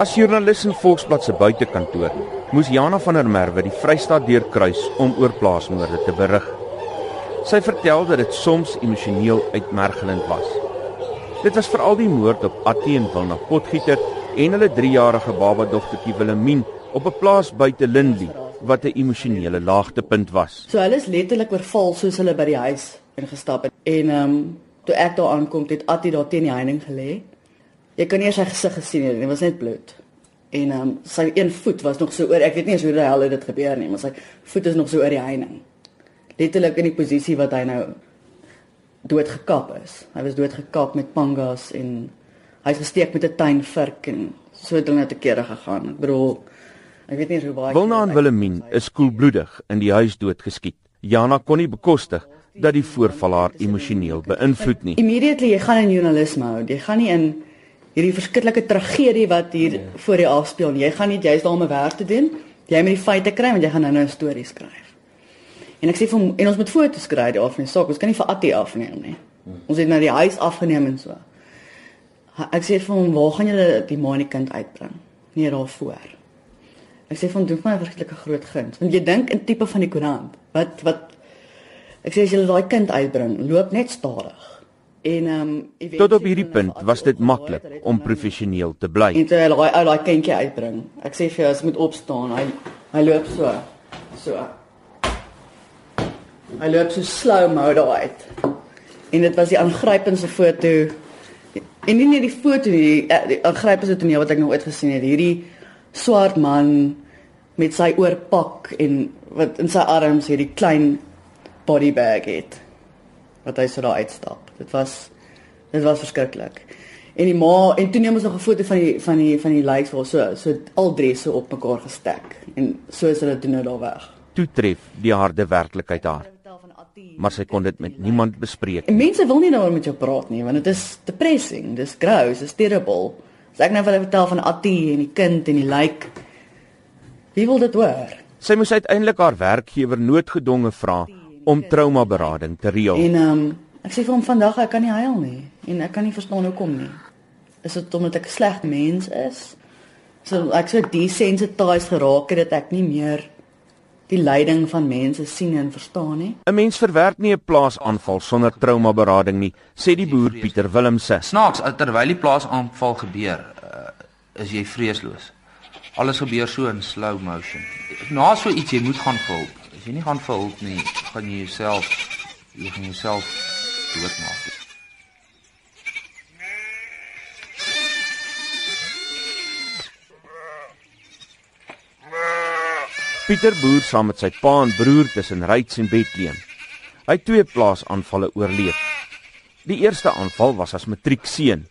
As joernalis in Volksblad se buitekantoor, moes Jana van der Merwe die Vrystaat deurkruis om oor plaasmoorde te berig. Sy vertel dat dit soms emosioneel uitmergelend was. Dit was veral die moord op Attie en Wilna Potgieter en hulle 3-jarige baba dogtertjie Willemien op 'n plaas buite Lindley wat 'n emosionele laagtepunt was. So hulle is letterlik oorval soos hulle by die huis ingestap het en ehm um, toe ek daar aankom het Attie daar teen die heining gelê. Jy kan nie eens sy gesig gesien het nie, dit was net bloed. En ehm um, sy een voet was nog so oor, ek weet nie eens hoe die hel dit gebeur nie, maar sy voet is nog so oor die heining. Letterlik in die posisie wat hy nou dood gekap is. Hy was dood gekap met pangas en hy's gesteek met 'n tuinvurk en so het hulle net 'n keer gegaan. Ek bedoel ek weet nie hoe baie Wilna en Willemien is koelbloedig in die huis doodgeskiet. Jana kon nie bekostig dat die voorval haar emosioneel beïnvloed nie. Immediately jy gaan in journalisme hou. Jy gaan nie in hierdie verskriklike tragedie wat hier ja. voor jou afspeel. Jy gaan nie jy's daar om 'n werk te doen. Jy moet die feite kry want jy gaan nou 'n storie skryf. En ek sê vir hom en ons moet foto's kry daar van die saak. Ons kan nie vir Attie afneem nie. Ons het nou die huis afgeneem en so. Ek sê vir hom, "Waar gaan julle die maanie kind uitbring?" Nee, daar voor. Ek sê vir hom, "Doen vir my 'n verskriklike groot guns." Want jy dink in tipe van die koerant. Wat wat Ek sê as jy daai kind uitbring, loop net stadig. En um, tot op hierdie punt was dit maklik om professioneel te bly. En toe hy daai ou daai kindjie uitbring. Ek sê vir jou as moet opstaan. Hy hy loop so. So. Hy loop so slow mode uit. En dit was die aangrypendste foto. En nie net die foto nie, eh, die aangrypendste toneel wat ek nog ooit gesien het. Hierdie swart man met sy oorpak en wat in sy arms hierdie klein body bag het wat hy so daar uitstap. Dit was dit was verskriklik. En die ma en toe neem ons nog 'n foto van die van die van die likes waar so so al drie so op mekaar gestek en so is hulle toe nou daar weg. Toe tref die harde werklikheid haar. Maar sy kon dit met niemand bespreek. En mense wil nie daaroor met jou praat nie want dit is depressing, dis gross, dis terrible. As ek nou hulle vertel van Attie en die kind en die like wie wil dit hoor? Sy moes uiteindelik haar werkgewer noodgedwonge vra om traumaberading te reël. En ehm um, ek sê vir hom vandag ek kan nie huil nie en ek kan nie verstaan hoekom nie. Is dit omdat ek 'n slegte mens is? So ek sou desensitized geraak het dat ek nie meer die lyding van mense sien en verstaan nie. 'n Mens verwerk nie 'n plaasaanval sonder traumaberading nie, sê die boer Pieter Willemse. Snaaks, terwyl die plaasaanval gebeur, uh, is jy vreesloos. Alles gebeur so in slow motion. Na so iets jy moet gaan vir As jy nie gaan vir hulp nie, gaan jy jouself jy gaan jouself doodmaak. Pieter boer saam met sy pa en broer tussen Ryds en Bethlehem. Hy het twee plaasaanvalle oorleef. Die eerste aanval was as matriekseun.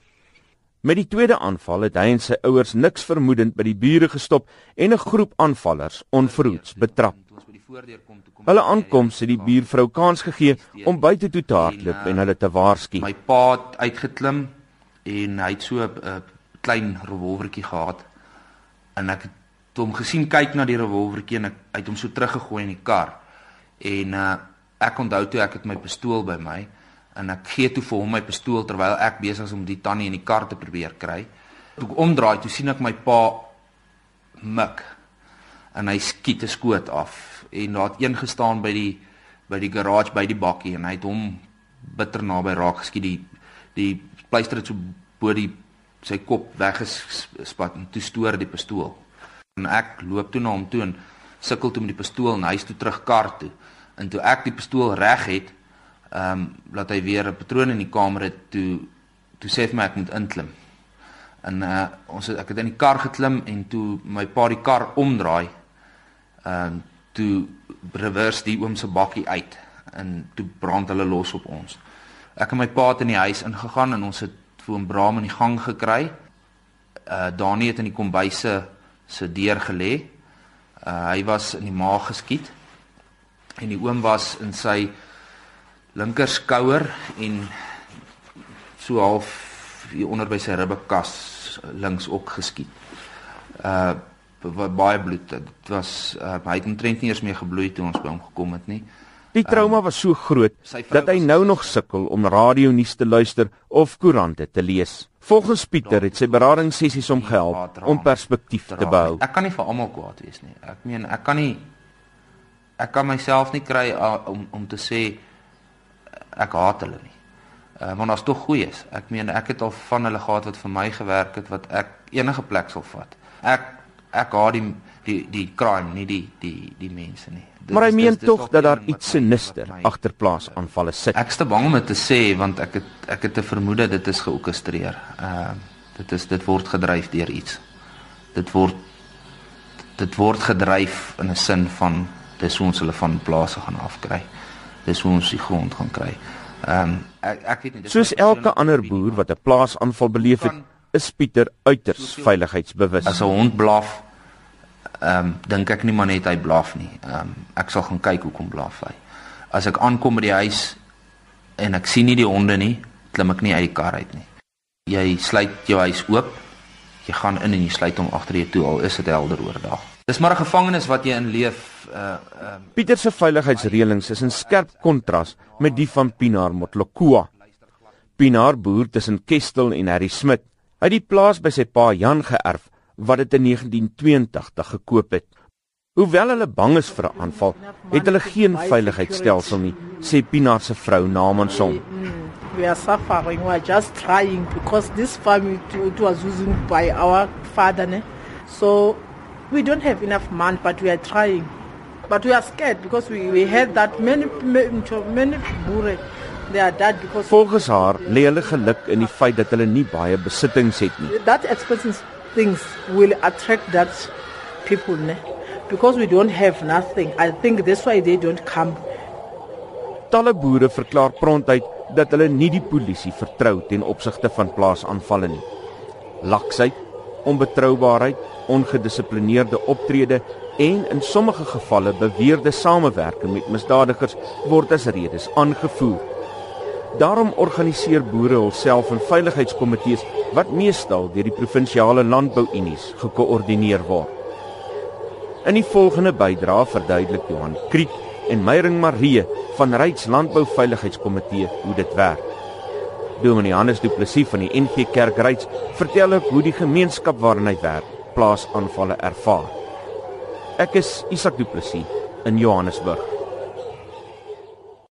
Met die tweede aanval het hy en sy ouers niks vermoedend by die bure gestop en 'n groep aanvallers onverhoeds betrap voordeur kom toe kom. Hulle aankoms het die buurvrou kans gegee om buite toe te hardloop en, en hulle te waarsku. My pa het uitgeklim en hy het so 'n klein revolvertjie gehad en ek het hom gesien kyk na die revolvertjie en ek het hom so teruggegooi in die kar. En uh, ek onthou toe ek het my pistool by my en ek gee toe vir hom my pistool terwyl ek besig is om die tannie in die kar te probeer kry. Toe ek omdraai, toe sien ek my pa mik en hy skiet 'n skoot af. En daar het een gestaan by die by die garage by die bakkie en hy het hom bitter naby raak geskiet. Die die pleister het so bo die sy kop weggespat en toe stoor die pistool. En ek loop toe na hom toe en sukkel toe met die pistool en hy is toe terug kar toe. En toe ek die pistool reg het ehm um, laat hy weer 'n patroon in die kamer het toe toe sê hy vir my ek moet inklim. En uh, ons het, ek het in die kar geklim en toe my pa die kar omdraai ehm um, toe reverse die oom se bakkie uit en toe brand hulle los op ons. Ek en my pa het in die huis ingegaan en ons het vir oom Bram in die gang gekry. Uh Dani het in die kombuise se deur gelê. Uh hy was in die maag geskiet en die oom was in sy linker skouer en so half hier onder by sy ribbekas links ook geskiet. Uh baie bloed. Dit was uh, hy het omtrent nie eens meer gebloei toe ons by hom gekom het nie. Die trauma was so groot dat hy nou nog sukkel om radionuus te luister of koerante te lees. Volgens Pieter het sy beradingssessies hom gehelp om perspektief te behou. Ek kan nie vir almal kwaad wees nie. Ek meen ek kan nie ek kan myself nie kry uh, om om te sê ek haat hulle nie. Uh, want daar's tog goeies. Ek meen ek het al van hulle gehad wat vir my gewerk het wat ek enige plek sal vat. Ek ek haat die die die crime, nie die die die mense nie. Dit maar hy meen tog dat daar iets sinister agter plaasaanvalle sit. Ek is te bang om dit te sê want ek het ek het 'n vermoede dit is georkestreer. Ehm uh, dit is dit word gedryf deur iets. Dit word dit word gedryf in 'n sin van dis hoe ons hulle van plase gaan afkry. Dis hoe ons die grond gaan kry. Ehm um, ek ek weet nie soos elke ander boer wat 'n plaasaanval beleef het, is Pieter uiters veiligheidsbewus. As 'n hond blaf, ehm um, dink ek nie maar net hy blaf nie. Ehm um, ek sal gaan kyk hoekom blaf hy. As ek aankom by die huis en ek sien nie die honde nie, klim ek nie uit die kar uit nie. Jy sluit jou huis oop. Jy gaan in en jy sluit hom agter jou toe al is dit helder oordag. Dis maar 'n gevangenis wat jy in leef. Uh ehm uh, Pieter se veiligheidsreëlings is in skerp kontras met die van Pinaar Motlokua. Pinaar boer tussen Kestel en Harry Smit. Hy het die plaas by sy pa Jan geërf wat dit in 1982 gekoop het. Hoewel hulle bang is vir 'n aanval, het hulle geen veiligheidsstelsel nie, sê Pinaar se vrou namens hom. We are suffering. We are just trying because this farm it was used by our father. Ne? So we don't have enough money, but we are trying. But we are scared because we, we heard that many many dead because Volgens haar lê hulle geluk in die feit dat hulle nie baie besittings het nie. That expenses things will attract that people ne? because we don't have nothing i think that's why they don't come talle boere verklaar prontuit dat hulle nie die polisie vertrou ten opsigte van plaasaanvalle nie laksheid onbetroubaarheid ongedissiplineerde optrede en in sommige gevalle beweerde samewerking met misdadigers word as redes aangevoer Daarom organiseer boere hulself in veiligheidskomitees wat meestal deur die provinsiale landbouunies gekoördineer word. In die volgende bydrae verduidelik Johan Kriek en Meyring Marie van Ryds Landbouveiligheidskomitee hoe dit werk. Dominee Hannes Du Plessis van die NG Kerk Ryds vertel ook hoe die gemeenskap waarin hy werk plaasaanvalle ervaar. Ek is Isak Du Plessis in Johannesburg.